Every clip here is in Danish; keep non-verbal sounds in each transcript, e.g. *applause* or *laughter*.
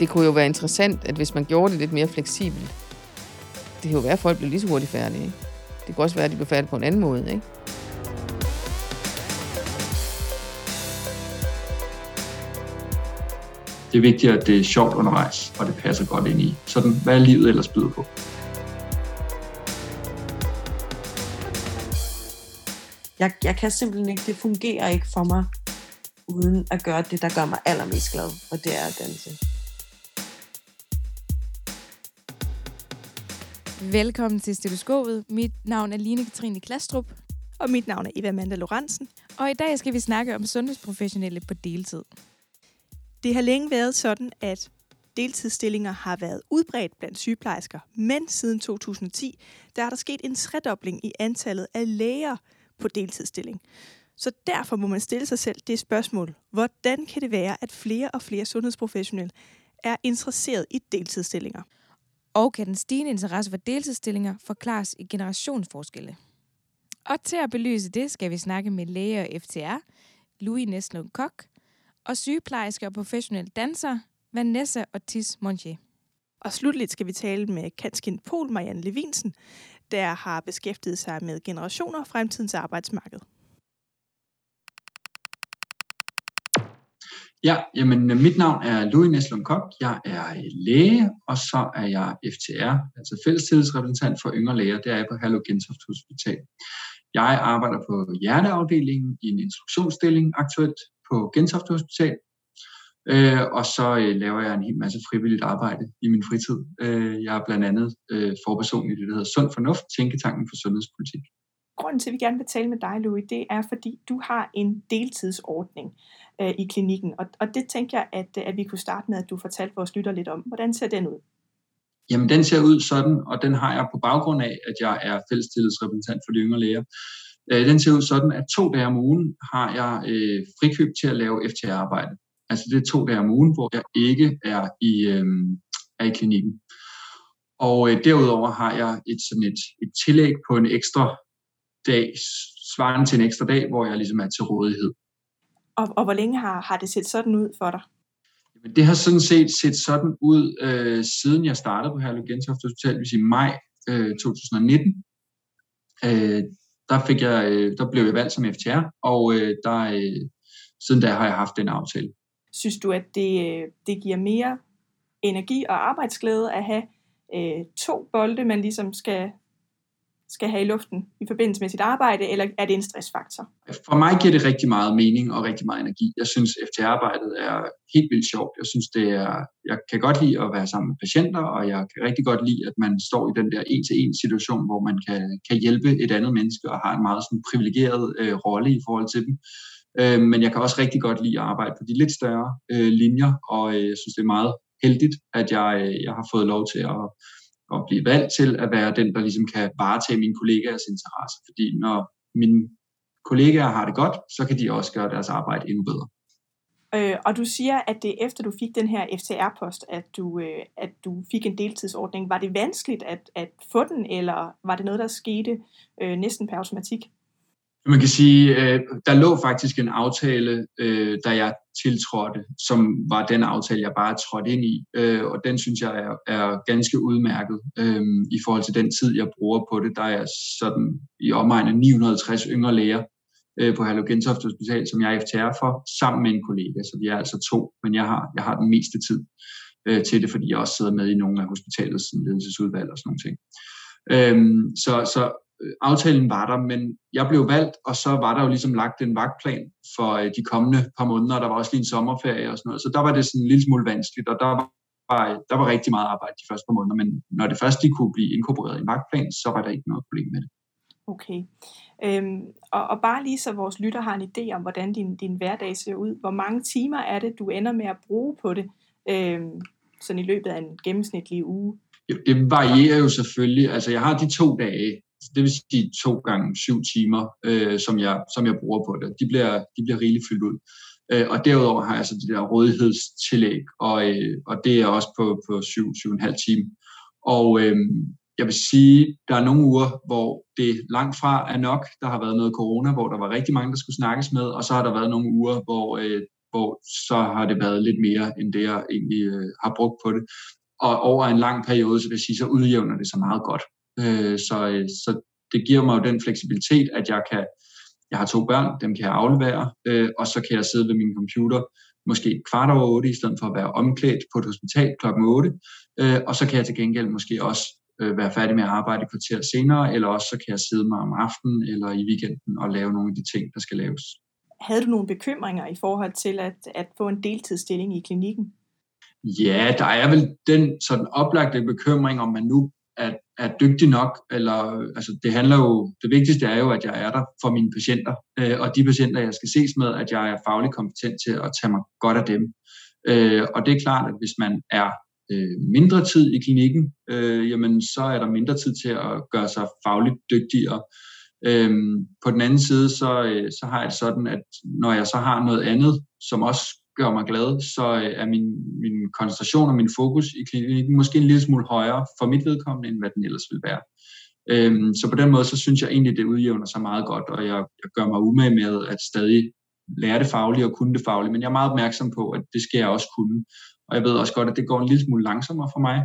det kunne jo være interessant, at hvis man gjorde det lidt mere fleksibelt, det kan jo være, at folk bliver lige så hurtigt færdige. Ikke? Det kan også være, at de bliver færdige på en anden måde. Ikke? Det er vigtigt, at det er sjovt undervejs, og det passer godt ind i. Sådan, hvad er livet ellers byder på? Jeg, jeg kan simpelthen ikke, det fungerer ikke for mig, uden at gøre det, der gør mig allermest glad, og det er at danse. Velkommen til Stetoskopet. Mit navn er Line Katrine Klastrup. Og mit navn er Eva Amanda Lorentzen. Og i dag skal vi snakke om sundhedsprofessionelle på deltid. Det har længe været sådan, at deltidsstillinger har været udbredt blandt sygeplejersker, men siden 2010, der er der sket en tredobling i antallet af læger på deltidsstilling. Så derfor må man stille sig selv det spørgsmål, hvordan kan det være, at flere og flere sundhedsprofessionelle er interesseret i deltidsstillinger? Og kan den stigende interesse for deltidsstillinger forklares i generationsforskelle? Og til at belyse det, skal vi snakke med læge og FTR, Louis Neslund Kok, og sygeplejerske og professionel danser, Vanessa Ortiz Montier. Og slutligt skal vi tale med Kanskin Pol Marianne Levinsen, der har beskæftiget sig med generationer fremtidens arbejdsmarked. Ja, jamen øh, mit navn er Louis Neslund Kok. Jeg er øh, læge, og så er jeg FTR, altså fællestillidsrepræsentant for yngre læger. Det er jeg på Hallo Gentoft Hospital. Jeg arbejder på hjerteafdelingen i en instruktionsstilling aktuelt på Gentofte Hospital. Øh, og så øh, laver jeg en hel masse frivilligt arbejde i min fritid. Øh, jeg er blandt andet øh, forperson i det, der hedder Sund Fornuft, Tænketanken for Sundhedspolitik. Grunden til, at vi gerne vil tale med dig, Louis, det er, fordi du har en deltidsordning øh, i klinikken. Og, og det tænker jeg, at, øh, at vi kunne starte med, at du fortalte vores lytter lidt om. Hvordan ser den ud? Jamen, den ser ud sådan, og den har jeg på baggrund af, at jeg er fællestillidsrepræsentant for de yngre læger. Øh, den ser ud sådan, at to dage om ugen har jeg øh, frikøb til at lave FTR-arbejde. Altså det er to dage om ugen, hvor jeg ikke er i, øh, er i klinikken. Og øh, derudover har jeg et, sådan et, et tillæg på en ekstra dag, svarende til en ekstra dag, hvor jeg ligesom er til rådighed. Og, og hvor længe har, har det set sådan ud for dig? Jamen, det har sådan set set sådan ud, øh, siden jeg startede på Herlev Gentofte Hospital, hvis i maj øh, 2019. Øh, der, fik jeg, øh, der blev jeg valgt som FTR, og øh, der, øh, siden da har jeg haft den aftale. Synes du, at det, øh, det giver mere energi og arbejdsglæde at have øh, to bolde, man ligesom skal, skal have i luften i forbindelse med sit arbejde, eller er det en stressfaktor? For mig giver det rigtig meget mening og rigtig meget energi. Jeg synes, FTR-arbejdet er helt vildt sjovt. Jeg synes, det er, jeg kan godt lide at være sammen med patienter, og jeg kan rigtig godt lide, at man står i den der en-til-en situation, hvor man kan, kan hjælpe et andet menneske og har en meget sådan privilegeret øh, rolle i forhold til dem. Øh, men jeg kan også rigtig godt lide at arbejde på de lidt større øh, linjer, og øh, jeg synes, det er meget heldigt, at jeg, øh, jeg har fået lov til at, at blive valgt til at være den, der ligesom kan varetage mine kollegaers interesse. Fordi når mine kollegaer har det godt, så kan de også gøre deres arbejde endnu bedre. Øh, og du siger, at det efter du fik den her FTR-post, at du, øh, at du fik en deltidsordning. Var det vanskeligt at, at få den, eller var det noget, der skete øh, næsten per automatik? Man kan sige, øh, der lå faktisk en aftale, øh, da jeg tiltrådte, som var den aftale, jeg bare trådte ind i. Øh, og den synes jeg er, er ganske udmærket øh, i forhold til den tid, jeg bruger på det. Der er sådan i omegn af 960 yngre læger øh, på Hallo Gentofte Hospital, som jeg er FTR for, sammen med en kollega. Så vi er altså to, men jeg har, jeg har den meste tid øh, til det, fordi jeg også sidder med i nogle af hospitalets ledelsesudvalg og sådan nogle ting. Øhm, så, så aftalen var der, men jeg blev valgt, og så var der jo ligesom lagt en vagtplan for øh, de kommende par måneder, og der var også lige en sommerferie og sådan noget, så der var det sådan en lille smule vanskeligt, og der var, der var rigtig meget arbejde de første par måneder, men når det først de kunne blive inkorporeret i en vagtplan, så var der ikke noget problem med det. Okay. Øhm, og, og bare lige så vores lytter har en idé om, hvordan din, din hverdag ser ud, hvor mange timer er det, du ender med at bruge på det, øhm, sådan i løbet af en gennemsnitlig uge? Det varierer jo selvfølgelig. Altså, jeg har de to dage, det vil sige to gange syv timer, øh, som, jeg, som jeg bruger på det. De bliver, de bliver rigeligt fyldt ud. Øh, og derudover har jeg så det der rådighedstillæg, og, øh, og det er også på, på syv, syv og en halv time. Og øh, jeg vil sige, der er nogle uger, hvor det langt fra er nok. Der har været noget corona, hvor der var rigtig mange, der skulle snakkes med, og så har der været nogle uger, hvor øh, hvor så har det været lidt mere end det, jeg egentlig øh, har brugt på det. Og over en lang periode, så vil jeg sige, så udjævner det sig meget godt. Øh, så, så det giver mig jo den fleksibilitet, at jeg kan, jeg har to børn, dem kan jeg aflevere, øh, og så kan jeg sidde ved min computer måske kvart over otte, i stedet for at være omklædt på et hospital klokken 8. Øh, og så kan jeg til gengæld måske også øh, være færdig med at arbejde et kvarter senere, eller også så kan jeg sidde mig om aftenen eller i weekenden og lave nogle af de ting, der skal laves. Havde du nogle bekymringer i forhold til at, at få en deltidsstilling i klinikken? Ja, der er vel den sådan oplagte bekymring, om man nu er, er dygtig nok, eller altså det handler jo, det vigtigste er jo, at jeg er der for mine patienter, øh, og de patienter, jeg skal ses med, at jeg er fagligt kompetent til at tage mig godt af dem. Øh, og det er klart, at hvis man er øh, mindre tid i klinikken, øh, jamen så er der mindre tid til at gøre sig fagligt dygtigere. Øhm, på den anden side, så, øh, så har jeg sådan, at når jeg så har noget andet, som også gør mig glad, så øh, er min, min koncentration og min fokus i klinikken måske en lille smule højere for mit vedkommende, end hvad den ellers vil være. Øhm, så på den måde, så synes jeg egentlig, det udjævner sig meget godt, og jeg, jeg gør mig umage med at stadig lære det faglige og kunne det faglige, men jeg er meget opmærksom på, at det skal jeg også kunne. Og jeg ved også godt, at det går en lille smule langsommere for mig,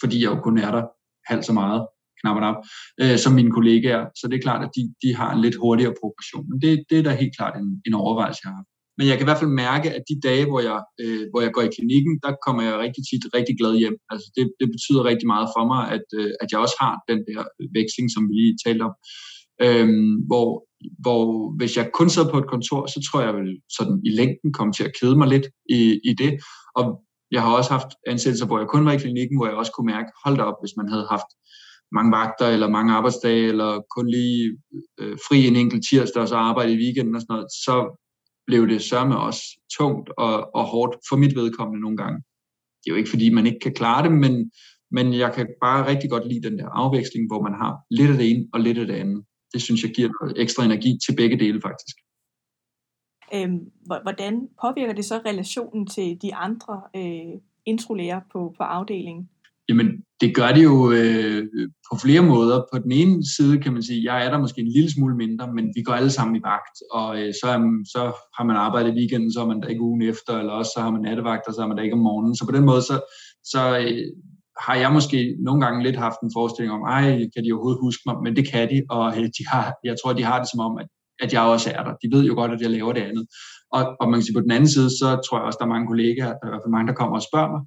fordi jeg jo kun er der halvt så meget, knap og nap, øh, som mine kollegaer. Så det er klart, at de, de har en lidt hurtigere progression. Men det, det er da helt klart en, en overvejelse, jeg har. Men jeg kan i hvert fald mærke, at de dage, hvor jeg, øh, hvor jeg går i klinikken, der kommer jeg rigtig tit rigtig glad hjem. Altså det, det betyder rigtig meget for mig, at, øh, at jeg også har den der veksling, som vi lige talte om. Øhm, hvor, hvor hvis jeg kun sad på et kontor, så tror jeg vel sådan i længden kom til at kede mig lidt i, i det. Og jeg har også haft ansættelser, hvor jeg kun var i klinikken, hvor jeg også kunne mærke, hold da op, hvis man havde haft mange vagter eller mange arbejdsdage, eller kun lige øh, fri en enkelt tirsdag og så arbejde i weekenden og sådan noget, så blev det sørme også tungt og, og hårdt for mit vedkommende nogle gange. Det er jo ikke fordi, man ikke kan klare det, men, men jeg kan bare rigtig godt lide den der afveksling, hvor man har lidt af det ene og lidt af det andet. Det synes jeg giver noget ekstra energi til begge dele faktisk. Øhm, hvordan påvirker det så relationen til de andre øh, introlærer på, på afdelingen? Jamen, det gør det jo øh, på flere måder. På den ene side kan man sige, jeg er der måske en lille smule mindre, men vi går alle sammen i vagt, og øh, så, er, så har man arbejdet i weekenden, så er man der ikke ugen efter, eller også så har man nattevagt, og så er man der ikke om morgenen. Så på den måde, så, så øh, har jeg måske nogle gange lidt haft en forestilling om, ej, kan de overhovedet huske mig? Men det kan de, og øh, de har, jeg tror, de har det som om, at, at jeg også er der. De ved jo godt, at jeg laver det andet. Og, og man kan sige, på den anden side, så tror jeg også, der er mange kollegaer, der er i hvert fald mange, der kommer og spørger mig,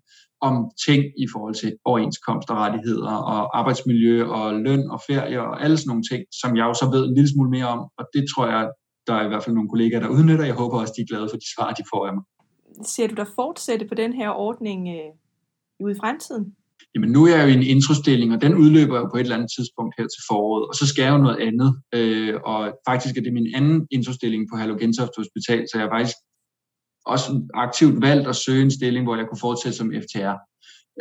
om ting i forhold til overenskomst og rettigheder og arbejdsmiljø og løn og ferie og alle sådan nogle ting, som jeg jo så ved en lille smule mere om, og det tror jeg, der er i hvert fald nogle kollegaer, der udnytter. Jeg håber også, de er glade for de svar, de får af mig. Ser du dig fortsætte på den her ordning øh, ude i fremtiden? Jamen nu er jeg jo i en introstilling, og den udløber jo på et eller andet tidspunkt her til foråret, og så skal jeg jo noget andet. Øh, og faktisk er det min anden introstilling på Hallogentoft Hospital, så jeg er faktisk også aktivt valgt at søge en stilling, hvor jeg kunne fortsætte som FTR.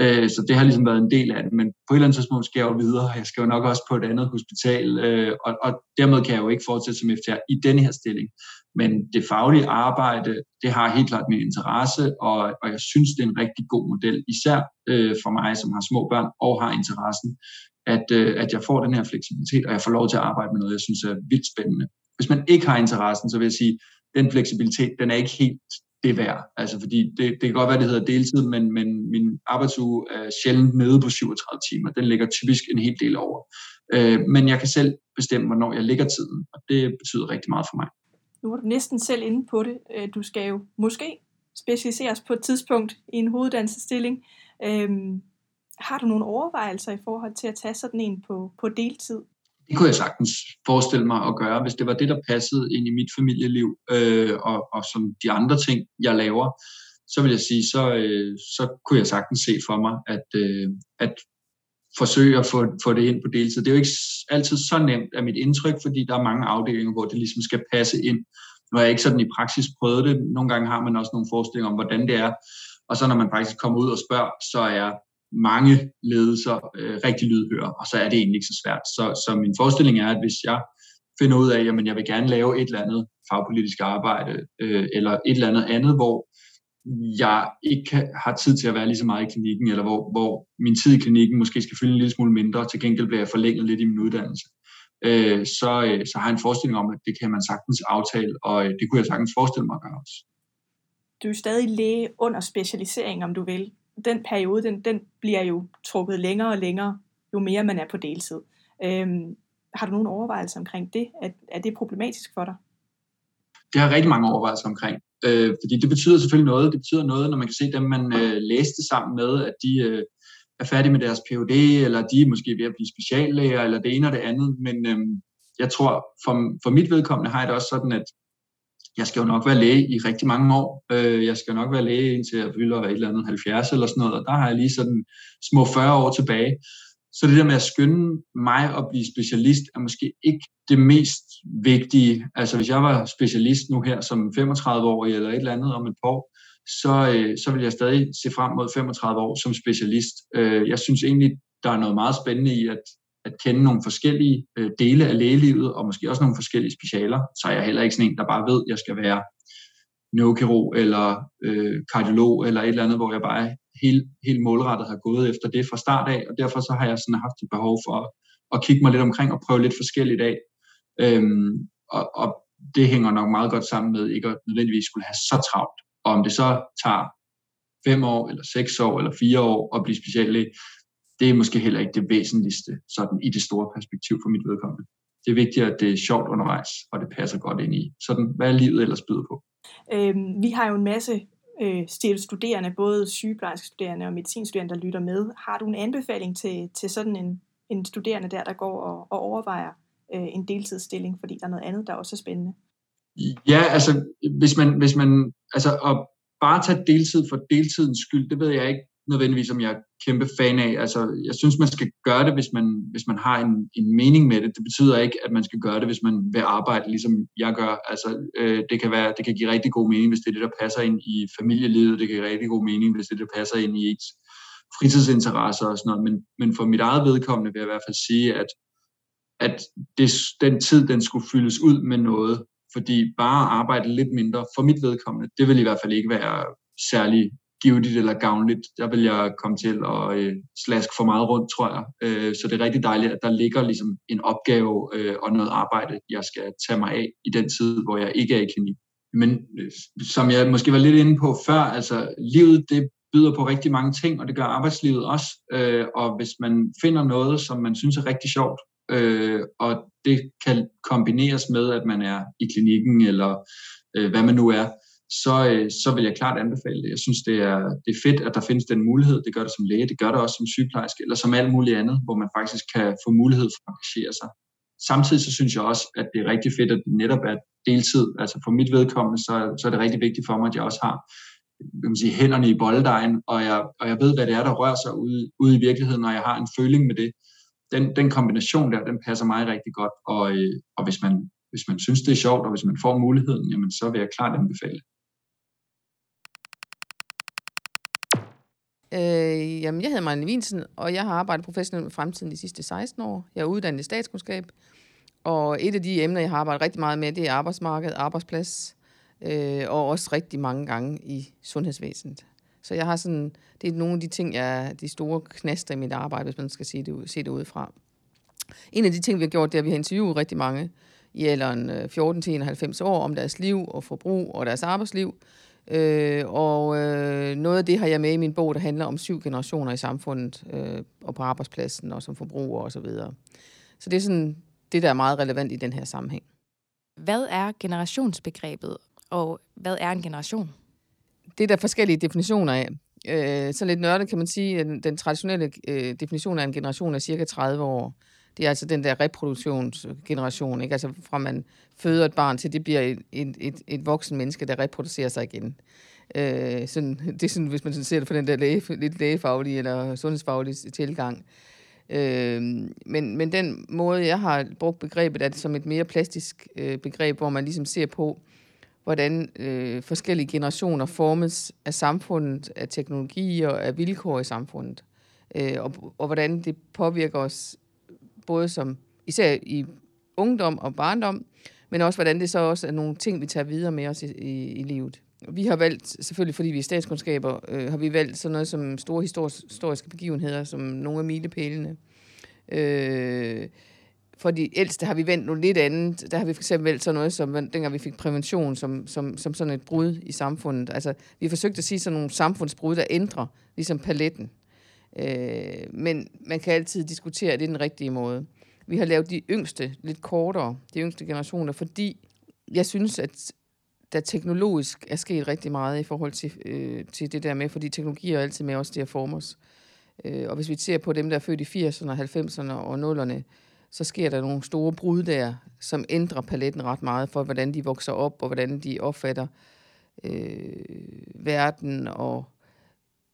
Øh, så det har ligesom været en del af det, men på et eller andet tidspunkt skal jeg jo videre. Jeg skal jo nok også på et andet hospital, øh, og, og dermed kan jeg jo ikke fortsætte som FTR i denne her stilling. Men det faglige arbejde, det har helt klart min interesse, og, og jeg synes, det er en rigtig god model, især øh, for mig, som har små børn og har interessen, at, øh, at jeg får den her fleksibilitet, og jeg får lov til at arbejde med noget, jeg synes er vildt spændende. Hvis man ikke har interessen, så vil jeg sige, den fleksibilitet, den er ikke helt det værd. Altså fordi det, det kan godt være, det hedder deltid, men, men min arbejdsuge er sjældent nede på 37 timer. Den ligger typisk en hel del over. Øh, men jeg kan selv bestemme, hvornår jeg lægger tiden, og det betyder rigtig meget for mig. Nu er du næsten selv inde på det. Øh, du skal jo måske specialiseres på et tidspunkt i en hoveduddannelsesstilling. Øhm, har du nogle overvejelser i forhold til at tage sådan en på, på deltid? Det kunne jeg sagtens forestille mig at gøre, hvis det var det, der passede ind i mit familieliv, øh, og, og som de andre ting, jeg laver, så vil jeg sige, så, øh, så kunne jeg sagtens se for mig, at, øh, at forsøge at få, få det ind på deltid. Det er jo ikke altid så nemt af mit indtryk, fordi der er mange afdelinger, hvor det ligesom skal passe ind. Nu har jeg ikke sådan i praksis prøvet det. Nogle gange har man også nogle forestillinger om, hvordan det er. Og så når man faktisk kommer ud og spørger, så er mange ledelser øh, rigtig lydhøre, og så er det egentlig ikke så svært. Så, så min forestilling er, at hvis jeg finder ud af, at jeg vil gerne lave et eller andet fagpolitisk arbejde, øh, eller et eller andet andet, hvor jeg ikke har tid til at være lige så meget i klinikken, eller hvor, hvor min tid i klinikken måske skal fylde en lille smule mindre, til gengæld bliver jeg forlænget lidt i min uddannelse, øh, så, øh, så har jeg en forestilling om, at det kan man sagtens aftale, og øh, det kunne jeg sagtens forestille mig at gøre også. du er stadig læge under specialisering, om du vil. Den periode, den, den bliver jo trukket længere og længere, jo mere man er på deltid. Øhm, har du nogen overvejelser omkring det? Er, er det problematisk for dig? Det har rigtig mange overvejelser omkring. Øh, fordi det betyder selvfølgelig noget. Det betyder noget, når man kan se dem, man øh, læste sammen med, at de øh, er færdige med deres Ph.D., eller de er måske ved at blive speciallæger, eller det ene og det andet. Men øh, jeg tror, for, for mit vedkommende har jeg det også sådan, at jeg skal jo nok være læge i rigtig mange år. Øh, jeg skal nok være læge indtil jeg fylder et eller andet 70 eller sådan noget, og der har jeg lige sådan små 40 år tilbage. Så det der med at skynde mig at blive specialist er måske ikke det mest vigtige. Altså hvis jeg var specialist nu her som 35-årig eller et eller andet om et par år, så, øh, så vil jeg stadig se frem mod 35 år som specialist. Øh, jeg synes egentlig, der er noget meget spændende i at, at kende nogle forskellige øh, dele af lægelivet, og måske også nogle forskellige specialer. Så er jeg heller ikke sådan en, der bare ved, at jeg skal være neurokirurg eller øh, kardiolog eller et eller andet, hvor jeg bare helt, helt målrettet har gået efter det fra start af, og derfor så har jeg sådan haft et behov for at, at kigge mig lidt omkring og prøve lidt forskelligt af. Øhm, og, og det hænger nok meget godt sammen med ikke at nødvendigvis skulle have så travlt. Og om det så tager fem år, eller seks år, eller fire år at blive speciallæge, det er måske heller ikke det væsentligste sådan i det store perspektiv for mit vedkommende. Det er vigtigt, at det er sjovt undervejs, og det passer godt ind i. Sådan, hvad er livet ellers byder på? Øhm, vi har jo en masse øh, studerende, både sygeplejerske studerende og medicinstuderende, der lytter med. Har du en anbefaling til, til sådan en, en studerende der, der går og, og overvejer øh, en deltidsstilling, fordi der er noget andet, der også er spændende? Ja, altså hvis man, hvis man altså at bare tage deltid for deltidens skyld, det ved jeg ikke nødvendigvis, som jeg er kæmpe fan af. Altså, jeg synes, man skal gøre det, hvis man, hvis man har en, en mening med det. Det betyder ikke, at man skal gøre det, hvis man vil arbejde, ligesom jeg gør. Altså, øh, det, kan være, det kan give rigtig god mening, hvis det er det, der passer ind i familielivet. Det kan give rigtig god mening, hvis det er det, der passer ind i ens fritidsinteresser og sådan noget. Men, men for mit eget vedkommende vil jeg i hvert fald sige, at, at det, den tid, den skulle fyldes ud med noget. Fordi bare at arbejde lidt mindre, for mit vedkommende, det vil i hvert fald ikke være særlig givetigt eller gavnligt. Der vil jeg komme til at øh, slaske for meget rundt, tror jeg. Øh, så det er rigtig dejligt, at der ligger ligesom en opgave øh, og noget arbejde, jeg skal tage mig af i den tid, hvor jeg ikke er i klinik. Men øh, som jeg måske var lidt inde på før, altså livet det byder på rigtig mange ting, og det gør arbejdslivet også. Øh, og hvis man finder noget, som man synes er rigtig sjovt, øh, og det kan kombineres med, at man er i klinikken, eller øh, hvad man nu er, så, øh, så vil jeg klart anbefale det. Jeg synes, det er, det er fedt, at der findes den mulighed. Det gør det som læge, det gør det også som sygeplejerske, eller som alt muligt andet, hvor man faktisk kan få mulighed for at engagere sig. Samtidig så synes jeg også, at det er rigtig fedt, at det netop er deltid. Altså for mit vedkommende, så, så er det rigtig vigtigt for mig, at jeg også har kan man sige, hænderne i bolddejen, og jeg, og jeg ved, hvad det er, der rører sig ude, ude i virkeligheden, og jeg har en føling med det. Den, den kombination der, den passer mig rigtig godt, og, øh, og hvis, man, hvis man synes, det er sjovt, og hvis man får muligheden, jamen, så vil jeg klart anbefale det. Øh, jamen, jeg hedder Marianne Winsen, og jeg har arbejdet professionelt med fremtiden de sidste 16 år. Jeg er uddannet i statskundskab, og et af de emner, jeg har arbejdet rigtig meget med, det er arbejdsmarked, arbejdsplads, øh, og også rigtig mange gange i sundhedsvæsenet. Så jeg har sådan, det er nogle af de ting, jeg, de store knaster i mit arbejde, hvis man skal se det, se det udefra. En af de ting, vi har gjort, det er, at vi har interviewet rigtig mange i alderen øh, 14-91 år om deres liv og forbrug og deres arbejdsliv. Øh, og øh, noget af det har jeg med i min bog, der handler om syv generationer i samfundet øh, og på arbejdspladsen og som forbruger osv. Så, videre. så det er sådan det, der er meget relevant i den her sammenhæng. Hvad er generationsbegrebet, og hvad er en generation? Det er der forskellige definitioner af. Øh, så lidt nørdet kan man sige, at den, traditionelle øh, definition af en generation er cirka 30 år. Det er altså den der reproduktionsgeneration, ikke? Altså fra man føder et barn til det bliver et, et, et, et voksen menneske, der reproducerer sig igen. Øh, sådan, *laughs* det er sådan, hvis man sådan ser det fra den der læge, lidt lægefaglige eller sundhedsfaglige tilgang. Øh, men, men den måde, jeg har brugt begrebet, er det som et mere plastisk øh, begreb, hvor man ligesom ser på, hvordan øh, forskellige generationer formes af samfundet, af teknologi og af vilkår i samfundet. Øh, og, og hvordan det påvirker os både som især i ungdom og barndom, men også hvordan det så også er nogle ting, vi tager videre med os i, i, i livet. Vi har valgt, selvfølgelig fordi vi er statskundskaber, øh, har vi valgt sådan noget som store historiske begivenheder, som nogle af milepælene. Øh, for de ældste har vi vendt noget lidt andet. Der har vi for eksempel valgt sådan noget, som dengang vi fik prævention, som, som, som sådan et brud i samfundet. Altså, vi har forsøgt at sige sådan nogle samfundsbrud, der ændrer ligesom paletten. Øh, men man kan altid diskutere, at det er den rigtige måde. Vi har lavet de yngste lidt kortere, de yngste generationer, fordi jeg synes, at der teknologisk er sket rigtig meget i forhold til, øh, til det der med, fordi teknologi er altid med os til at forme os. Øh, og hvis vi ser på dem, der er født i 80'erne, 90'erne og 0'erne, så sker der nogle store brud der, som ændrer paletten ret meget for, hvordan de vokser op, og hvordan de opfatter øh, verden, og,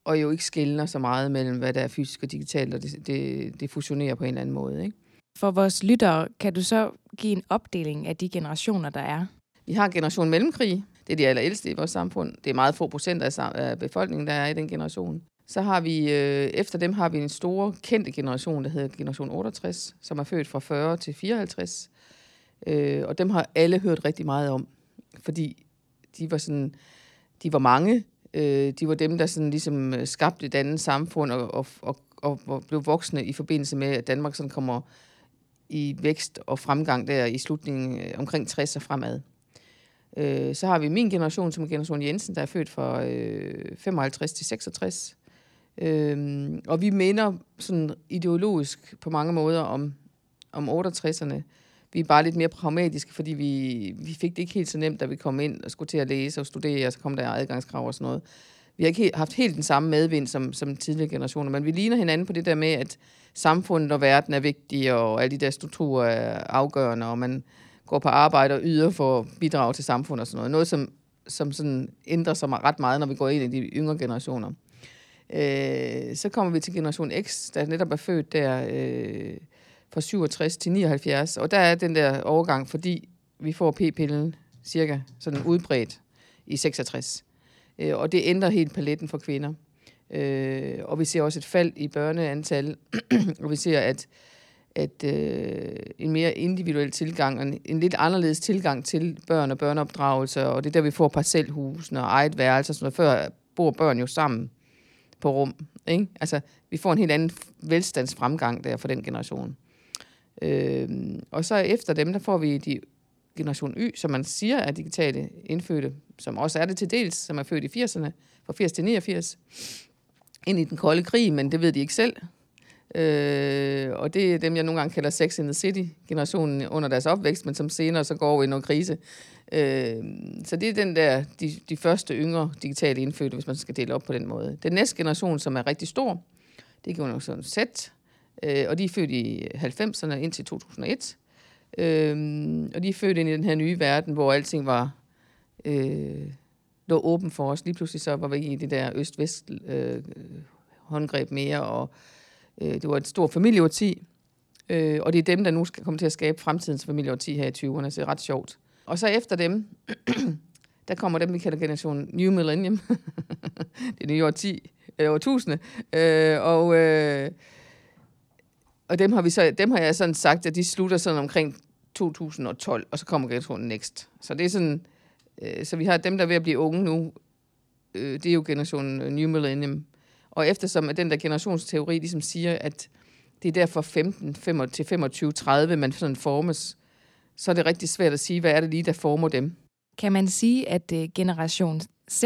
og jo ikke skiller så meget mellem, hvad der er fysisk og digitalt, og det, det, det fusionerer på en eller anden måde. Ikke? For vores lyttere, kan du så give en opdeling af de generationer, der er? Vi har generation mellemkrig. Det er de allerældste i vores samfund. Det er meget få procent af befolkningen, der er i den generation. Så har vi, øh, efter dem har vi en stor kendte generation, der hedder generation 68, som er født fra 40 til 54. Øh, og dem har alle hørt rigtig meget om, fordi de var sådan, de var mange. Øh, de var dem, der sådan ligesom øh, skabte et andet samfund og, og, og, og, og blev voksne i forbindelse med, at Danmark sådan kommer i vækst og fremgang der i slutningen øh, omkring 60 og fremad. Øh, så har vi min generation, som er generation Jensen, der er født fra øh, 55 til 66. Øhm, og vi minder sådan ideologisk på mange måder om, om 68'erne. Vi er bare lidt mere pragmatiske, fordi vi, vi fik det ikke helt så nemt, da vi kom ind og skulle til at læse og studere, og så kom der adgangskrav og sådan noget. Vi har ikke helt, haft helt den samme medvind som, som tidligere generationer, men vi ligner hinanden på det der med, at samfundet og verden er vigtige, og alle de der strukturer er afgørende, og man går på arbejde og yder for at bidrage til samfundet og sådan noget. Noget, som, som sådan ændrer sig ret meget, når vi går ind i de yngre generationer. Øh, så kommer vi til generation X, der netop er født der øh, fra 67 til 79, og der er den der overgang, fordi vi får p-pillen cirka sådan udbredt i 66. Øh, og det ændrer helt paletten for kvinder. Øh, og vi ser også et fald i børneantal, *clears throat* og vi ser, at at øh, en mere individuel tilgang, en, en lidt anderledes tilgang til børn og børneopdragelse, og det er der, vi får parcelhusene og eget værelse, sådan noget. Før bor børn jo sammen på rum. Ikke? Altså, vi får en helt anden velstandsfremgang der for den generation. Øh, og så efter dem, der får vi de generation Y, som man siger er digitale indfødte, som også er det til dels, som er født i 80'erne, fra 80 til 89, ind i den kolde krig, men det ved de ikke selv. Øh, og det er dem, jeg nogle gange kalder Sex in the City-generationen under deres opvækst, men som senere så går over i noget krise. Øh, så det er den der, de, de første yngre digitale indfødte, hvis man skal dele op på den måde. Den næste generation, som er rigtig stor, det er generation Z, øh, og de er født i 90'erne indtil 2001. Øh, og de er født ind i den her nye verden, hvor alting var øh, lå åben for os. Lige pludselig så var vi i det der øst-vest øh, håndgreb mere, og øh, det var et stort familieårti. Øh, og det er dem, der nu skal komme til at skabe fremtidens familieårti her i 20'erne, så det er ret sjovt. Og så efter dem, *clears throat* der kommer dem, vi kalder generation New Millennium. *laughs* det nye årti, eller årtusinde. Øh, og, øh, og dem har, vi så, dem har jeg sådan sagt, at de slutter sådan omkring 2012, og så kommer generationen Next. Så det er sådan, øh, så vi har dem, der er ved at blive unge nu, øh, det er jo generationen øh, New Millennium. Og eftersom at den der generationsteori ligesom siger, at det er derfor 15 til 25, 30, man sådan formes, så er det rigtig svært at sige, hvad er det lige, der former dem. Kan man sige, at øh, generation Z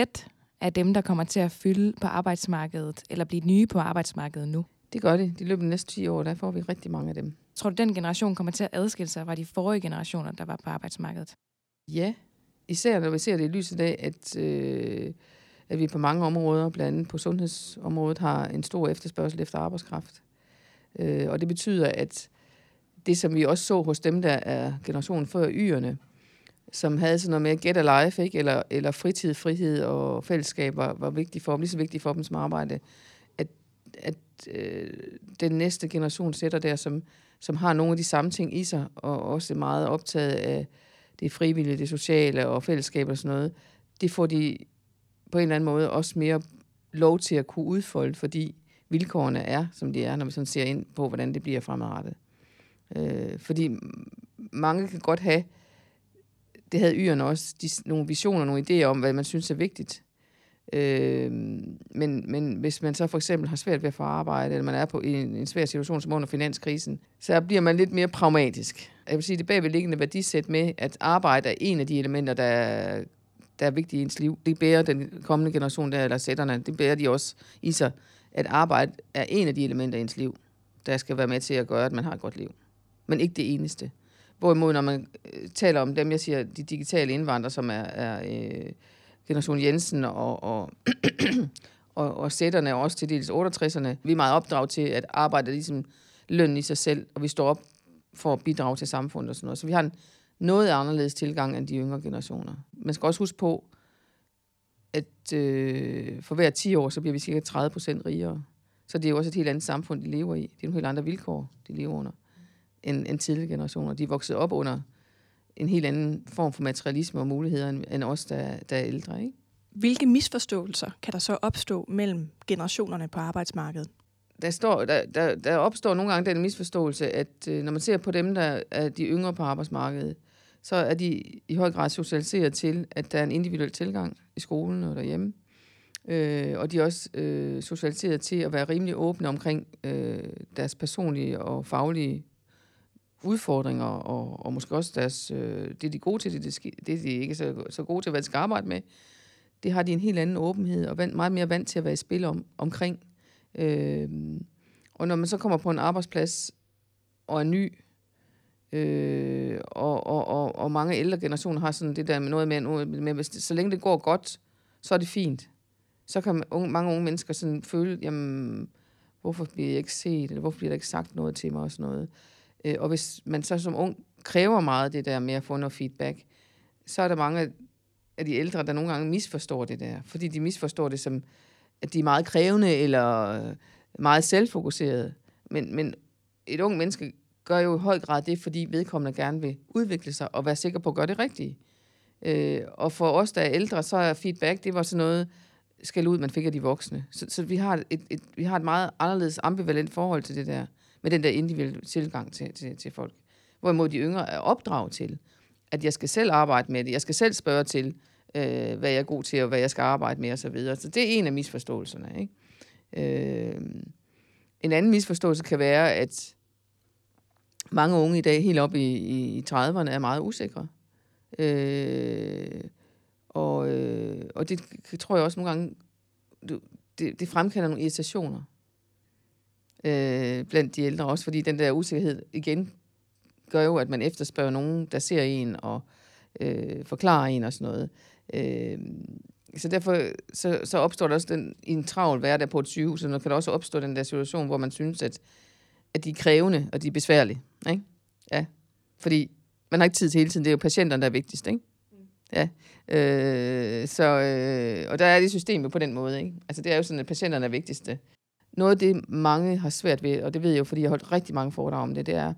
er dem, der kommer til at fylde på arbejdsmarkedet, eller blive nye på arbejdsmarkedet nu? Det gør det. De løber de næste 10 år, der får vi rigtig mange af dem. Tror du, den generation kommer til at adskille sig fra de forrige generationer, der var på arbejdsmarkedet? Ja, især når vi ser det i lyset af, at, øh, at vi på mange områder, blandt andet på sundhedsområdet, har en stor efterspørgsel efter arbejdskraft. Øh, og det betyder, at det, som vi også så hos dem, der er generationen før yerne, som havde sådan noget med get a life, ikke? Eller, eller fritid, frihed og fællesskab var, var vigtigt for dem, lige så vigtigt for dem som arbejde, at, at øh, den næste generation sætter der, som, som har nogle af de samme ting i sig, og også er meget optaget af det frivillige, det sociale og fællesskab og sådan noget, det får de på en eller anden måde også mere lov til at kunne udfolde, fordi vilkårene er, som de er, når vi sådan ser ind på, hvordan det bliver fremadrettet. Øh, fordi mange kan godt have, det havde yerne også, de, nogle visioner, nogle idéer om, hvad man synes er vigtigt. Øh, men, men hvis man så for eksempel har svært ved at få arbejde, eller man er på i en, en svær situation som under finanskrisen, så bliver man lidt mere pragmatisk. Jeg vil sige, det bagvedliggende værdisæt med, at arbejde er en af de elementer, der er, der er vigtige i ens liv. Det bærer den kommende generation, der, eller sætterne, det bærer de også i sig, at arbejde er en af de elementer i ens liv, der skal være med til at gøre, at man har et godt liv. Men ikke det eneste. Hvorimod, når man øh, taler om dem, jeg siger, de digitale indvandrere, som er, er øh, generation Jensen og, og, *clears throat* og, og sætterne, og også til dels 68'erne, vi er meget opdraget til, at arbejde er ligesom løn i sig selv, og vi står op for at bidrage til samfundet og sådan noget. Så vi har en noget anderledes tilgang end de yngre generationer. Man skal også huske på, at øh, for hver 10 år, så bliver vi cirka 30 procent rigere. Så det er jo også et helt andet samfund, de lever i. Det er nogle helt andre vilkår, de lever under, end, end tidligere generationer. De er vokset op under en helt anden form for materialisme og muligheder, end, end os, der, der er ældre. Ikke? Hvilke misforståelser kan der så opstå mellem generationerne på arbejdsmarkedet? Der, står, der, der, der opstår nogle gange den misforståelse, at øh, når man ser på dem, der er de yngre på arbejdsmarkedet, så er de i høj grad socialiseret til, at der er en individuel tilgang i skolen og derhjemme. Øh, og de er også øh, socialiseret til at være rimelig åbne omkring øh, deres personlige og faglige udfordringer, og, og måske også deres, øh, det, de er gode til, det, det, det de ikke er så, så gode til, hvad de skal arbejde med. Det har de en helt anden åbenhed, og vand, meget mere vant til at være i spil om, omkring. Øh, og når man så kommer på en arbejdsplads, og er ny, øh, og, og, og, og mange ældre generationer har sådan det der med noget med, noget med hvis det, så længe det går godt, så er det fint. Så kan unge, mange unge mennesker sådan føle, jamen, hvorfor bliver jeg ikke set, eller hvorfor bliver der ikke sagt noget til mig og sådan noget. Øh, Øh, og hvis man så som ung kræver meget det der med at få noget feedback, så er der mange af de ældre, der nogle gange misforstår det der. Fordi de misforstår det som, at de er meget krævende eller meget selvfokuserede. Men, men et ung menneske gør jo i høj grad det, fordi vedkommende gerne vil udvikle sig og være sikker på at gøre det rigtige. Øh, og for os, der er ældre, så er feedback, det var sådan noget, skal ud, man fik af de voksne. Så, så vi, har et, et, vi har et meget anderledes ambivalent forhold til det der med den der individuelle tilgang til, til, til folk. Hvorimod de yngre er opdraget til, at jeg skal selv arbejde med det, jeg skal selv spørge til, øh, hvad jeg er god til, og hvad jeg skal arbejde med, osv. Så, videre. så det er en af misforståelserne. Ikke? Øh, en anden misforståelse kan være, at mange unge i dag, helt op i, i, i 30'erne, er meget usikre. Øh, og, øh, og det tror jeg også nogle gange, det, det fremkalder nogle irritationer øh, blandt de ældre også, fordi den der usikkerhed igen gør jo, at man efterspørger nogen, der ser en og øh, forklarer en og sådan noget. Øh, så derfor så, så opstår der også den, i en travl hverdag på et sygehus, og der kan der også opstå den der situation, hvor man synes, at, at de er krævende, og de er besværlige. Ikke? Ja. Fordi man har ikke tid til hele tiden. Det er jo patienterne, der er vigtigst. Ikke? Ja. Øh, så, øh, og der er det system på den måde. Ikke? Altså, det er jo sådan, at patienterne er vigtigste noget af det, mange har svært ved, og det ved jeg jo, fordi jeg har holdt rigtig mange foredrag om det, det er,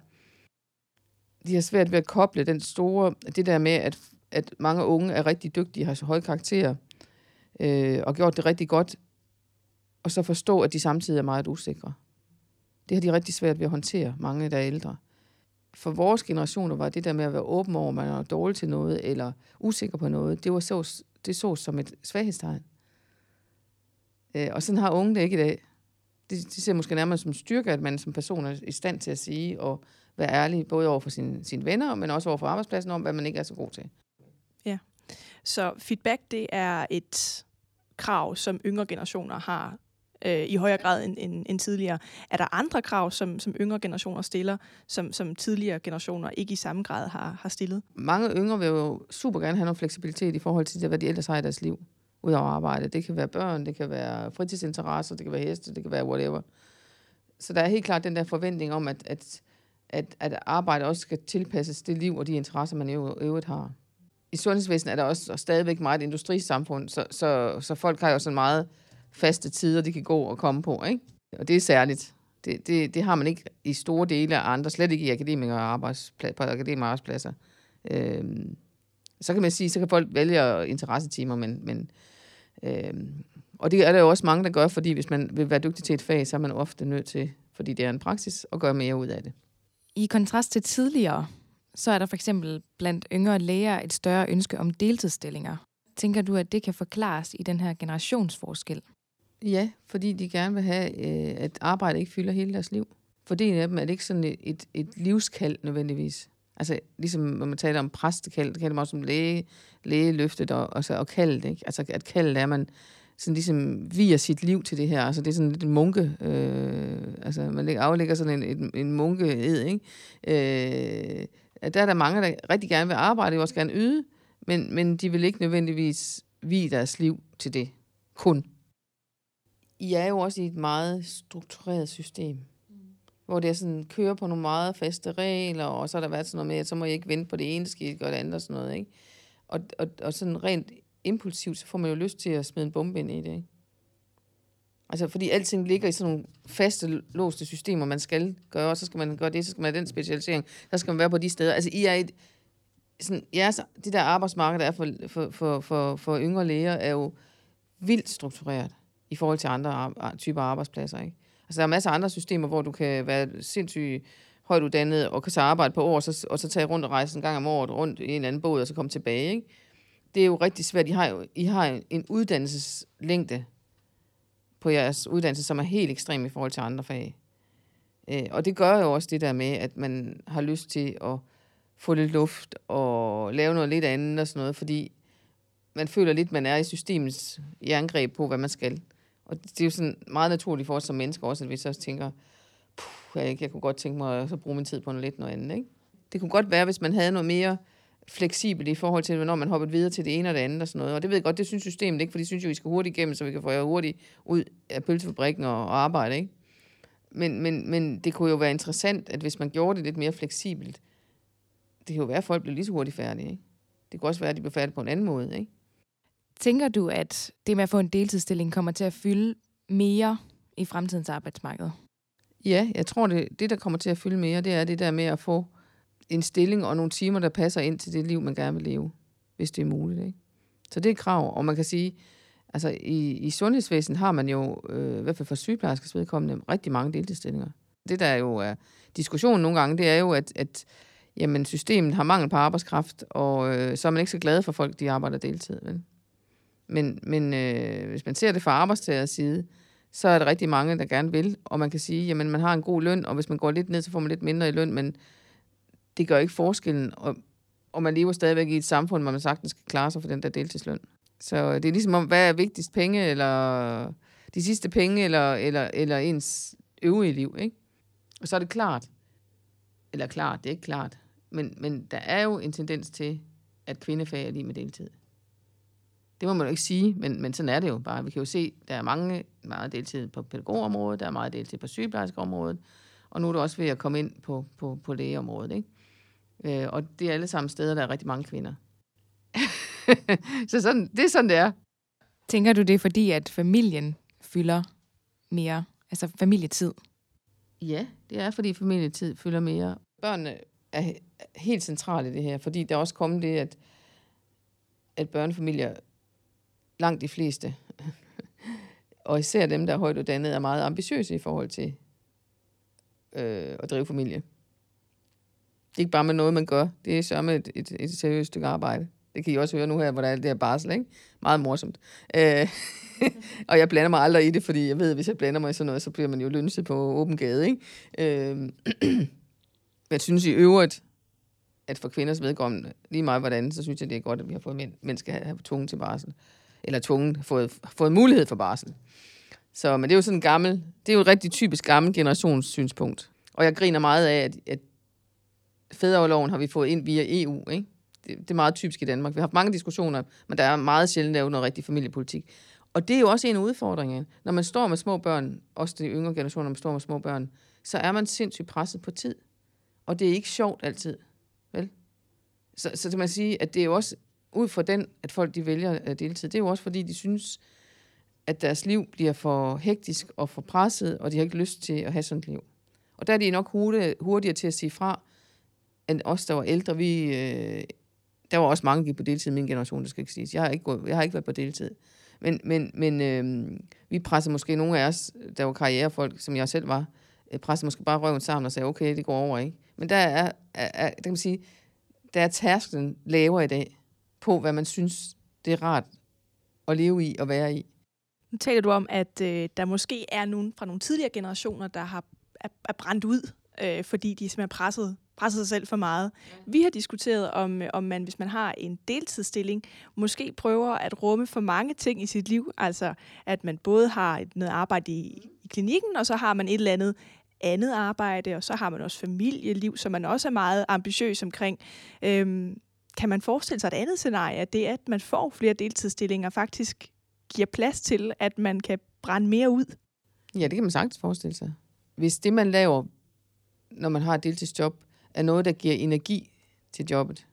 de har svært ved at koble den store, det der med, at, at mange unge er rigtig dygtige, har så høje karakterer, øh, og gjort det rigtig godt, og så forstå, at de samtidig er meget usikre. Det har de rigtig svært ved at håndtere, mange der er ældre. For vores generationer var det der med at være åben over, at man er dårlig til noget, eller usikker på noget, det var så, det så som et svaghedstegn. Øh, og sådan har unge det ikke i dag det, det ser måske nærmere som styrke, at man som person er i stand til at sige og være ærlig, både over for sine, sine venner, men også over for arbejdspladsen, om hvad man ikke er så god til. Ja, så feedback, det er et krav, som yngre generationer har øh, i højere grad end, end, end tidligere. Er der andre krav, som, som yngre generationer stiller, som, som tidligere generationer ikke i samme grad har, har stillet? Mange yngre vil jo super gerne have noget fleksibilitet i forhold til, hvad de ellers har i deres liv ud over arbejde. Det kan være børn, det kan være fritidsinteresser, det kan være heste, det kan være whatever. Så der er helt klart den der forventning om, at, at, at, at arbejde også skal tilpasses det liv og de interesser, man i øvrigt har. I sundhedsvæsenet er der også stadigvæk meget industrisamfund, så, så, så folk har jo sådan meget faste tider, de kan gå og komme på. Ikke? Og det er særligt. Det, det, det har man ikke i store dele af andre, slet ikke i akademikere arbejdspladser, på akademikere arbejdspladser. Øhm, så kan man sige, så kan folk vælge interessetimer, men, men, Øhm, og det er der jo også mange, der gør, fordi hvis man vil være dygtig til et fag, så er man ofte nødt til, fordi det er en praksis, at gøre mere ud af det. I kontrast til tidligere, så er der for eksempel blandt yngre læger et større ønske om deltidsstillinger. tænker du, at det kan forklares i den her generationsforskel? Ja, fordi de gerne vil have, øh, at arbejde ikke fylder hele deres liv. For det af dem er det ikke sådan et, et, et livskald nødvendigvis. Altså, ligesom når man taler om præstekald, det kalder man også som læge, lægeløftet og, og, så, og kaldet, ikke? Altså, at kaldet er, at man sådan ligesom viger sit liv til det her. Altså, det er sådan lidt en munke, øh, altså, man aflægger sådan en, en, en munkeed, ikke? Øh, der er der mange, der rigtig gerne vil arbejde, og også gerne yde, men, men de vil ikke nødvendigvis vige deres liv til det. Kun. I er jo også i et meget struktureret system hvor det er sådan, kører på nogle meget faste regler, og så har der været sådan noget med, at så må jeg ikke vente på det ene, skal og det andet og sådan noget, ikke? Og, og, og sådan rent impulsivt, så får man jo lyst til at smide en bombe ind i det, ikke? Altså, fordi alting ligger i sådan nogle faste, låste systemer, man skal gøre, og så skal man gøre det, så skal man have den specialisering, så skal man være på de steder. Altså, I er et, sådan, jeres, det der arbejdsmarked, der er for, for, for, for, for yngre læger, er jo vildt struktureret i forhold til andre typer arbejdspladser, ikke? Altså, der er masser af andre systemer, hvor du kan være sindssygt højt uddannet og kan så arbejde på år, og så, og så tage rundt og rejse en gang om året rundt i en eller anden båd, og så komme tilbage. Ikke? Det er jo rigtig svært. I har jo I har en uddannelseslængde på jeres uddannelse, som er helt ekstrem i forhold til andre fag. Øh, og det gør jo også det der med, at man har lyst til at få lidt luft og lave noget lidt andet og sådan noget, fordi man føler lidt, man er i systemets jerngreb på, hvad man skal. Og det er jo sådan meget naturligt for os som mennesker også, at vi så også tænker, puh, jeg, jeg kunne godt tænke mig at så bruge min tid på noget lidt noget andet. Ikke? Det kunne godt være, hvis man havde noget mere fleksibelt i forhold til, hvornår man hopper videre til det ene og det andet og sådan noget. Og det ved jeg godt, det synes systemet ikke, for de synes jo, vi skal hurtigt igennem, så vi kan få jer hurtigt ud af pølsefabrikken og, og arbejde. Ikke? Men, men, men det kunne jo være interessant, at hvis man gjorde det lidt mere fleksibelt, det kan jo være, at folk blev lige så hurtigt færdige. Ikke? Det kunne også være, at de blev færdige på en anden måde. Ikke? Tænker du, at det med at få en deltidsstilling kommer til at fylde mere i fremtidens arbejdsmarked? Ja, jeg tror, det, det der kommer til at fylde mere, det er det der med at få en stilling og nogle timer, der passer ind til det liv, man gerne vil leve, hvis det er muligt. Ikke? Så det er et krav, og man kan sige, altså i, i sundhedsvæsenet har man jo, øh, i hvert fald for sygeplejerskers vedkommende, rigtig mange deltidsstillinger. Det der jo er diskussionen nogle gange, det er jo, at, at jamen, systemet har mangel på arbejdskraft, og øh, så er man ikke så glad for folk, de arbejder deltid. Vel? Men, men øh, hvis man ser det fra arbejdstagers side, så er der rigtig mange, der gerne vil, og man kan sige, jamen man har en god løn, og hvis man går lidt ned, så får man lidt mindre i løn, men det gør ikke forskellen, og, og man lever stadigvæk i et samfund, hvor man sagtens skal klare sig for den der deltidsløn. Så øh, det er ligesom om, hvad er vigtigst, penge, eller de sidste penge, eller, eller, eller ens øvrige liv, ikke? Og så er det klart, eller klart, det er ikke klart, men, men der er jo en tendens til, at kvindefag er lige med deltid. Det må man jo ikke sige, men, men sådan er det jo bare. Vi kan jo se, der er mange, meget deltid på pædagogområdet, der er meget deltid på sygeplejerskeområdet, og nu er du også ved at komme ind på, på, på lægeområdet. Ikke? Øh, og det er alle sammen steder, der er rigtig mange kvinder. *laughs* så sådan, det er sådan, det er. Tænker du det, fordi at familien fylder mere, altså familietid? Ja, det er, fordi familietid fylder mere. Børnene er helt centrale i det her, fordi der er også kommet det, at, at børnefamilier langt de fleste, *laughs* og især dem, der er højt uddannet, er meget ambitiøse i forhold til øh, at drive familie. Det er ikke bare med noget, man gør. Det er så med et, et, et seriøst stykke arbejde. Det kan I også høre nu her, hvor der er det her barsel, ikke? Meget morsomt. Øh, *laughs* og jeg blander mig aldrig i det, fordi jeg ved, at hvis jeg blander mig i sådan noget, så bliver man jo lønset på åben gade, ikke? Øh, *clears throat* jeg synes i øvrigt, at for kvinders vedkommende, lige meget hvordan, så synes jeg, det er godt, at vi har fået mænd, mænd skal have, have tvunget til barsel eller tvunget, fået, fået mulighed for barsel. Så, men det er jo sådan en gammel, det er jo et rigtig typisk gammel generationssynspunkt. Og jeg griner meget af, at, at fædreoverloven har vi fået ind via EU, ikke? Det, det er meget typisk i Danmark. Vi har haft mange diskussioner, men der er meget sjældent lavet noget rigtig familiepolitik. Og det er jo også en af udfordringerne. Når man står med små børn, også de yngre generationer, når man står med små børn, så er man sindssygt presset på tid. Og det er ikke sjovt altid. Vel? Så, så kan man sige, at det er jo også ud fra den, at folk de vælger at deltid, det er jo også fordi, de synes, at deres liv bliver for hektisk og for presset, og de har ikke lyst til at have sådan et liv. Og der er de nok hurtigere til at sige fra, end os, der var ældre. Vi, øh, der var også mange, der gik på deltid i min generation, det skal ikke siges. Jeg har ikke, gået, jeg har ikke været på deltid. Men, men, men øh, vi presser måske nogle af os, der var karrierefolk, som jeg selv var, øh, presser måske bare røven sammen og sagde, okay, det går over, ikke? Men der er, er, er der kan man sige, der er tærsklen lavere i dag på, hvad man synes det er rart at leve i og være i. Nu taler du om, at øh, der måske er nogen fra nogle tidligere generationer, der har er, er brændt ud, øh, fordi de simpelthen presset, presset sig selv for meget. Vi har diskuteret, om, øh, om man, hvis man har en deltidsstilling, måske prøver at rumme for mange ting i sit liv. Altså, at man både har et, noget arbejde i, i klinikken, og så har man et eller andet andet arbejde, og så har man også familieliv, som man også er meget ambitiøs omkring. Øhm, kan man forestille sig et andet scenarie, at det, at man får flere deltidsstillinger, faktisk giver plads til, at man kan brænde mere ud? Ja, det kan man sagtens forestille sig. Hvis det, man laver, når man har et deltidsjob, er noget, der giver energi til jobbet,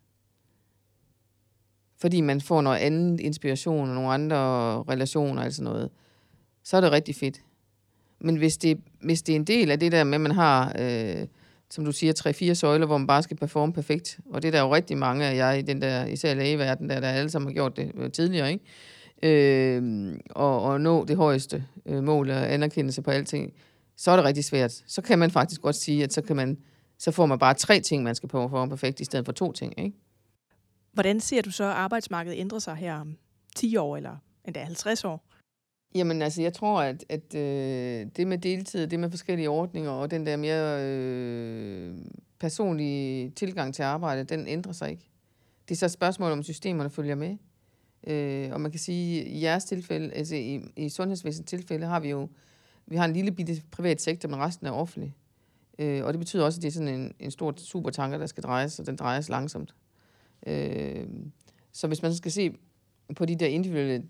fordi man får noget andet inspiration og nogle andre relationer og sådan noget, så er det rigtig fedt. Men hvis det, hvis det er en del af det der med, at man har, øh, som du siger, tre-fire søjler, hvor man bare skal performe perfekt, og det er der jo rigtig mange af jer i den der, især lægeverden, der, der alle sammen har gjort det øh, tidligere, ikke? Øh, og, og nå det højeste øh, mål og anerkendelse på alting, så er det rigtig svært. Så kan man faktisk godt sige, at så, kan man, så får man bare tre ting, man skal performe perfekt, i stedet for to ting, ikke? Hvordan ser du så, at arbejdsmarkedet ændrer sig her om 10 år eller endda 50 år? Jamen altså, jeg tror, at, at øh, det med deltid, det med forskellige ordninger og den der mere øh, personlige tilgang til arbejde, den ændrer sig ikke. Det er så et spørgsmål, om systemerne følger med. Øh, og man kan sige, at i jeres tilfælde, altså i, i sundhedsvæsenets tilfælde, har vi jo vi har en lille bitte privat sektor, men resten er offentlig. Øh, og det betyder også, at det er sådan en, en stor supertanker, der skal drejes, og den drejes langsomt. Øh, så hvis man skal se på de der individuelle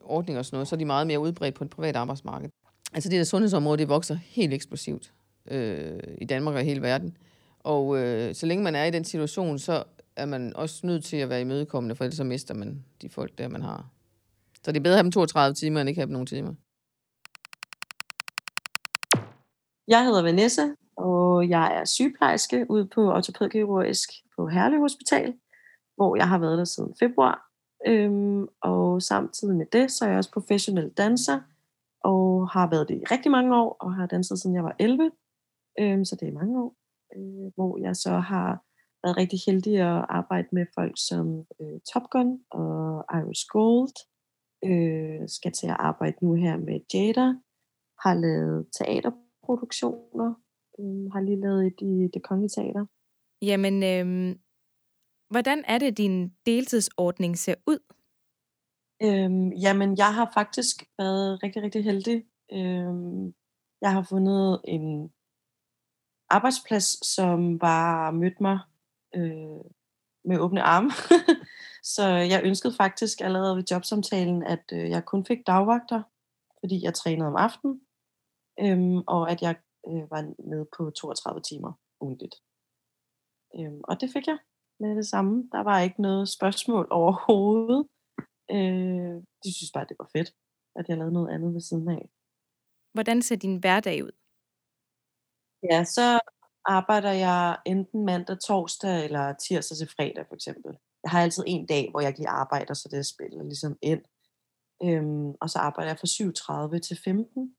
ordninger og sådan noget, så er de meget mere udbredt på et privat arbejdsmarked. Altså det der sundhedsområde, det vokser helt eksplosivt øh, i Danmark og i hele verden. Og øh, så længe man er i den situation, så er man også nødt til at være imødekommende, for ellers så mister man de folk, der man har. Så det er bedre at have dem 32 timer, end ikke have dem nogen timer. Jeg hedder Vanessa, og jeg er sygeplejerske ude på ortopædkirurgisk på Herlev Hospital, hvor jeg har været der siden februar. Øhm, og samtidig med det, så er jeg også professionel danser, og har været det i rigtig mange år, og har danset siden jeg var 11. Øhm, så det er mange år, øh, hvor jeg så har været rigtig heldig at arbejde med folk som øh, Top Gun og Iris Gold. Øh, skal til at arbejde nu her med Jada. Har lavet teaterproduktioner. Øh, har lige lavet et i Det Kongelige Teater. Jamen, øh, hvordan er det, din deltidsordning ser ud? Øhm, jamen, jeg har faktisk været rigtig, rigtig heldig. Øhm, jeg har fundet en arbejdsplads, som bare mødte mig øh, med åbne arme. *laughs* så jeg ønskede faktisk allerede ved jobsamtalen, at øh, jeg kun fik dagvagter, fordi jeg trænede om aftenen, øhm, og at jeg øh, var nede på 32 timer ugentligt. Øhm, og det fik jeg med det samme. Der var ikke noget spørgsmål overhovedet. Øh, de synes bare, det var fedt, at jeg lavede noget andet ved siden af. Hvordan ser din hverdag ud? Ja, så arbejder jeg enten mandag, torsdag eller tirsdag til fredag for eksempel. Jeg har altid en dag, hvor jeg ikke lige arbejder, så det spiller ligesom ind. Øhm, og så arbejder jeg fra 7.30 til 15,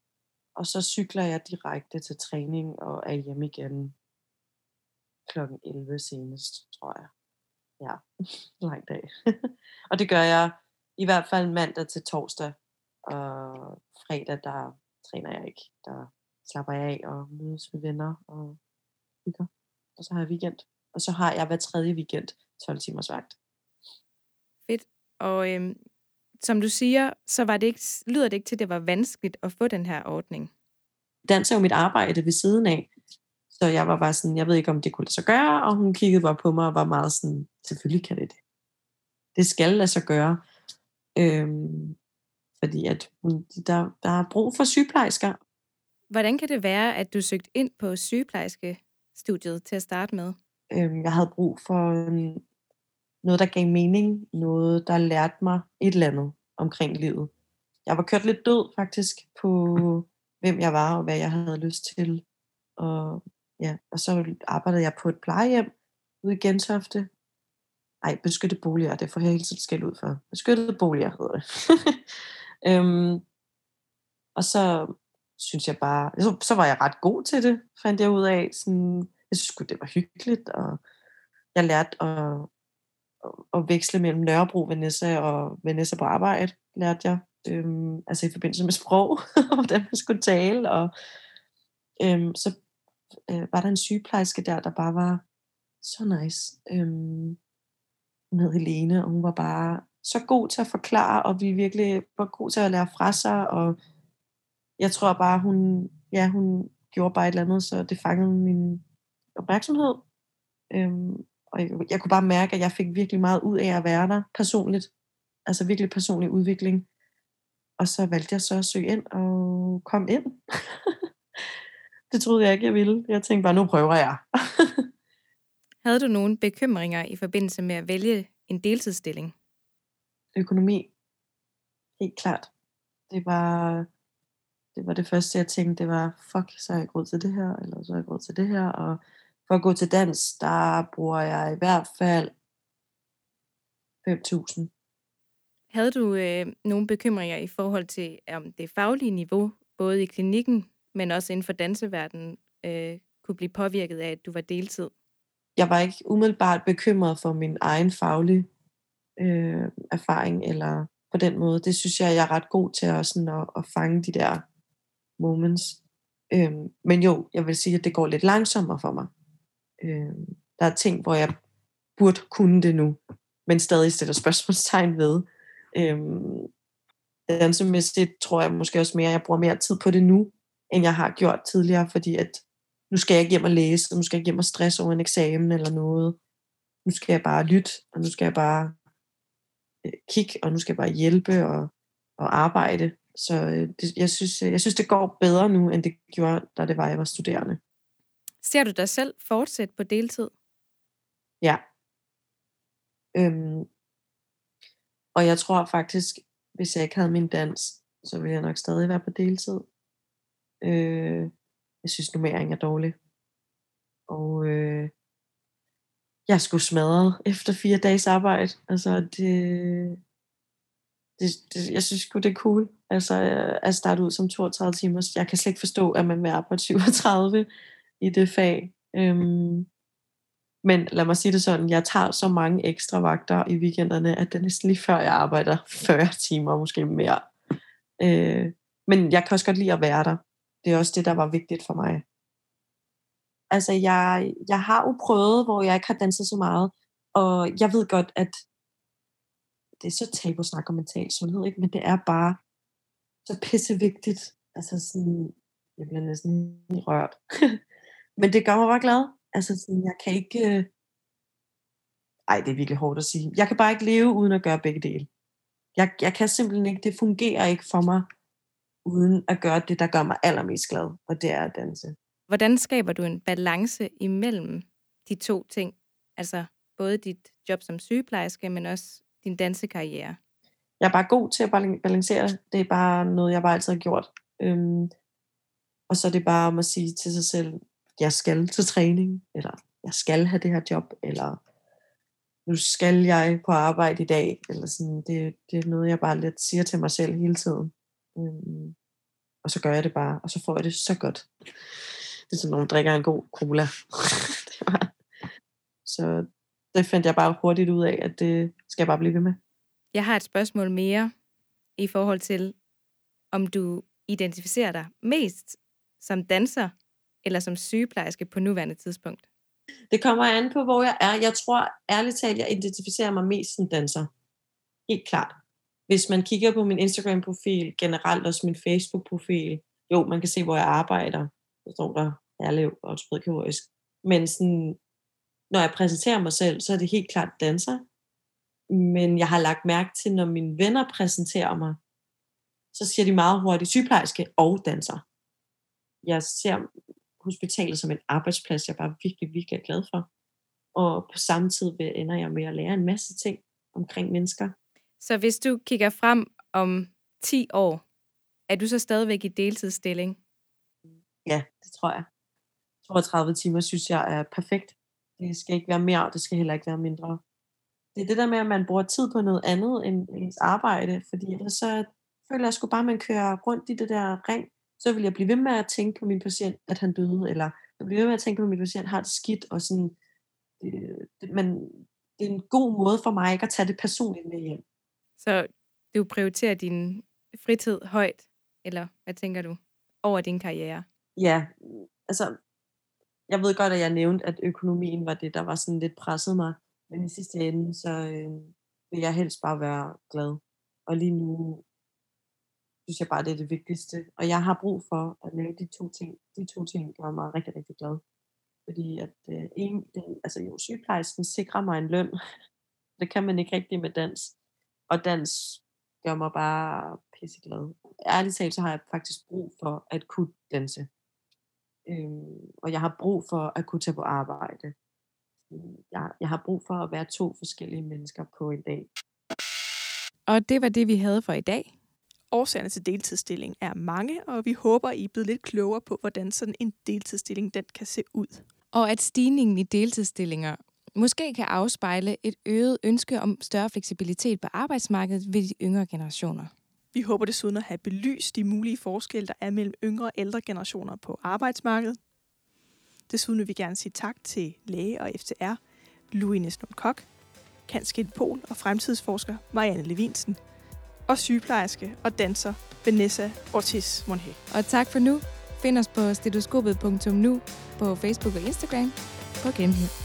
og så cykler jeg direkte til træning og er hjemme igen klokken 11 senest, tror jeg. Ja, *laughs* lang dag. *laughs* og det gør jeg i hvert fald mandag til torsdag, og fredag, der træner jeg ikke. Der slapper jeg af og mødes med venner og hygger. Og så har jeg weekend. Og så har jeg hver tredje weekend 12 timers vagt. Fedt. Og øhm, som du siger, så var det ikke, lyder det ikke til, at det var vanskeligt at få den her ordning. Dans er jo mit arbejde ved siden af. Så jeg var bare sådan, jeg ved ikke, om det kunne lade sig gøre, og hun kiggede bare på mig og var meget sådan, selvfølgelig kan det det. Det skal lade sig gøre. Øhm, fordi at hun, der, der er brug for sygeplejersker. Hvordan kan det være, at du søgte ind på sygeplejerskestudiet til at starte med? Øhm, jeg havde brug for øhm, noget, der gav mening. Noget, der lærte mig et eller andet omkring livet. Jeg var kørt lidt død faktisk på, hvem jeg var og hvad jeg havde lyst til. Og, ja, og så arbejdede jeg på et plejehjem ude i Gentofte, ej, beskyttede boliger, det får jeg hele tiden skæld ud for. Beskyttede boliger hedder det. *laughs* øhm, og så synes jeg bare, så, så var jeg ret god til det, fandt jeg ud af. Sådan, jeg synes det var hyggeligt, og jeg lærte at, at veksle mellem Nørrebro, Vanessa og Vanessa på arbejde, lærte jeg. Øhm, altså i forbindelse med sprog, *laughs* hvordan man skulle tale. Og øhm, så øh, var der en sygeplejerske der, der bare var så nice. Øhm, hun hed Helene, og hun var bare så god til at forklare, og vi virkelig var god til at lære fra sig, og jeg tror bare, hun, ja, hun gjorde bare et eller andet, så det fangede min opmærksomhed. Øhm, og jeg, jeg kunne bare mærke, at jeg fik virkelig meget ud af at være der personligt. Altså virkelig personlig udvikling. Og så valgte jeg så at søge ind og kom ind. *laughs* det troede jeg ikke, jeg ville. Jeg tænkte bare, nu prøver jeg. *laughs* Havde du nogle bekymringer i forbindelse med at vælge en deltidsstilling? Økonomi. Helt klart. Det var, det var det første, jeg tænkte, det var, fuck, så har jeg råd til det her, eller så har jeg råd til det her, og for at gå til dans, der bruger jeg i hvert fald 5.000. Havde du øh, nogle bekymringer i forhold til om det faglige niveau, både i klinikken, men også inden for danseverdenen, øh, kunne blive påvirket af, at du var deltid? Jeg var ikke umiddelbart bekymret for min egen faglige øh, erfaring, eller på den måde. Det synes jeg, jeg er ret god til at, sådan, at, at fange de der moments. Øhm, men jo, jeg vil sige, at det går lidt langsommere for mig. Øhm, der er ting, hvor jeg burde kunne det nu, men stadig stiller *laughs* spørgsmålstegn ved. Øhm, dansemæssigt tror jeg måske også mere, at jeg bruger mere tid på det nu, end jeg har gjort tidligere, fordi at nu skal jeg ikke hjem og læse, og nu skal jeg ikke hjem og stresse over en eksamen eller noget. Nu skal jeg bare lytte, og nu skal jeg bare øh, kigge, og nu skal jeg bare hjælpe og, og arbejde. Så øh, det, jeg, synes, jeg synes, det går bedre nu, end det gjorde, da det var, jeg var studerende. Ser du dig selv fortsætte på deltid? Ja. Øhm, og jeg tror faktisk, hvis jeg ikke havde min dans, så ville jeg nok stadig være på deltid. Øh, jeg synes, nummering er dårlig. Og øh, jeg skulle smadre efter fire dages arbejde. Altså, det, det, det, jeg synes sgu, det er cool. Altså, at starte ud som 32 timer. Jeg kan slet ikke forstå, at man vil arbejde 37 i det fag. Øhm, men lad mig sige det sådan, jeg tager så mange ekstra vagter i weekenderne, at det er næsten lige før, jeg arbejder 40 timer, måske mere. Øh, men jeg kan også godt lide at være der. Det er også det, der var vigtigt for mig. Altså, jeg, jeg har jo prøvet, hvor jeg ikke har danset så meget, og jeg ved godt, at det er så tabu at snakke om mental sundhed, ikke? men det er bare så pisse vigtigt. Altså sådan, jeg bliver næsten rørt. *laughs* men det gør mig bare glad. Altså sådan, jeg kan ikke... Øh, ej, det er virkelig hårdt at sige. Jeg kan bare ikke leve uden at gøre begge dele. Jeg, jeg kan simpelthen ikke, det fungerer ikke for mig, uden at gøre det, der gør mig allermest glad, og det er at danse. Hvordan skaber du en balance imellem de to ting? Altså både dit job som sygeplejerske, men også din dansekarriere? Jeg er bare god til at balancere det. Er bare noget, jeg bare altid har gjort. Øhm, og så er det bare om at sige til sig selv, jeg skal til træning, eller jeg skal have det her job, eller nu skal jeg på arbejde i dag, eller sådan, det, det er noget, jeg bare lidt siger til mig selv hele tiden. Øhm, og så gør jeg det bare, og så får jeg det så godt. Det er som når man drikker en god cola. *laughs* det var, så det fandt jeg bare hurtigt ud af, at det skal jeg bare blive ved med. Jeg har et spørgsmål mere i forhold til, om du identificerer dig mest som danser eller som sygeplejerske på nuværende tidspunkt? Det kommer an på, hvor jeg er. Jeg tror ærligt talt, jeg identificerer mig mest som danser. Helt klart. Hvis man kigger på min Instagram-profil, generelt også min Facebook-profil, jo, man kan se, hvor jeg arbejder. Så står der Erlev og Sprødkirurgisk. Men sådan, når jeg præsenterer mig selv, så er det helt klart danser. Men jeg har lagt mærke til, når mine venner præsenterer mig, så siger de meget hurtigt sygeplejerske og danser. Jeg ser hospitalet som en arbejdsplads, jeg bare virkelig, virkelig er glad for. Og på samme tid ender jeg med at lære en masse ting omkring mennesker. Så hvis du kigger frem om 10 år, er du så stadigvæk i deltidsstilling? Ja, det tror jeg. 32 timer synes jeg er perfekt. Det skal ikke være mere, og det skal heller ikke være mindre. Det er det der med, at man bruger tid på noget andet end ens arbejde, fordi ellers så føler jeg sgu bare, at man kører rundt i det der ring, så vil jeg blive ved med at tænke på min patient, at han døde, eller jeg bliver ved med at tænke på, at min patient har det skidt, og sådan, øh, det, det, man, det er en god måde for mig ikke at tage det personligt med hjem. Så du prioriterer din fritid højt, eller hvad tænker du, over din karriere? Ja, altså, jeg ved godt, at jeg nævnte, at økonomien var det, der var sådan lidt presset mig. Men i sidste ende, så øh, vil jeg helst bare være glad. Og lige nu synes jeg bare, det er det vigtigste. Og jeg har brug for at lave de to ting. De to ting gør mig rigtig, rigtig glad. Fordi at øh, en, den, altså jo, sygeplejersken sikrer mig en løn. det kan man ikke rigtig med dans. Og dans gør mig bare pisseglad. Ærligt talt, så har jeg faktisk brug for at kunne danse. Øhm, og jeg har brug for at kunne tage på arbejde. Jeg, jeg har brug for at være to forskellige mennesker på en dag. Og det var det, vi havde for i dag. Årsagerne til deltidsstilling er mange, og vi håber, I er blevet lidt klogere på, hvordan sådan en deltidsstilling den kan se ud. Og at stigningen i deltidsstillinger måske kan afspejle et øget ønske om større fleksibilitet på arbejdsmarkedet ved de yngre generationer. Vi håber desuden at have belyst de mulige forskelle, der er mellem yngre og ældre generationer på arbejdsmarkedet. Desuden vil vi gerne sige tak til læge og FTR, Louis Neslund Kok, Kanskild Pol og fremtidsforsker Marianne Levinsen, og sygeplejerske og danser Vanessa Ortiz Monhe. Og tak for nu. Find os på stetoskopet.nu på Facebook og Instagram. På genhør.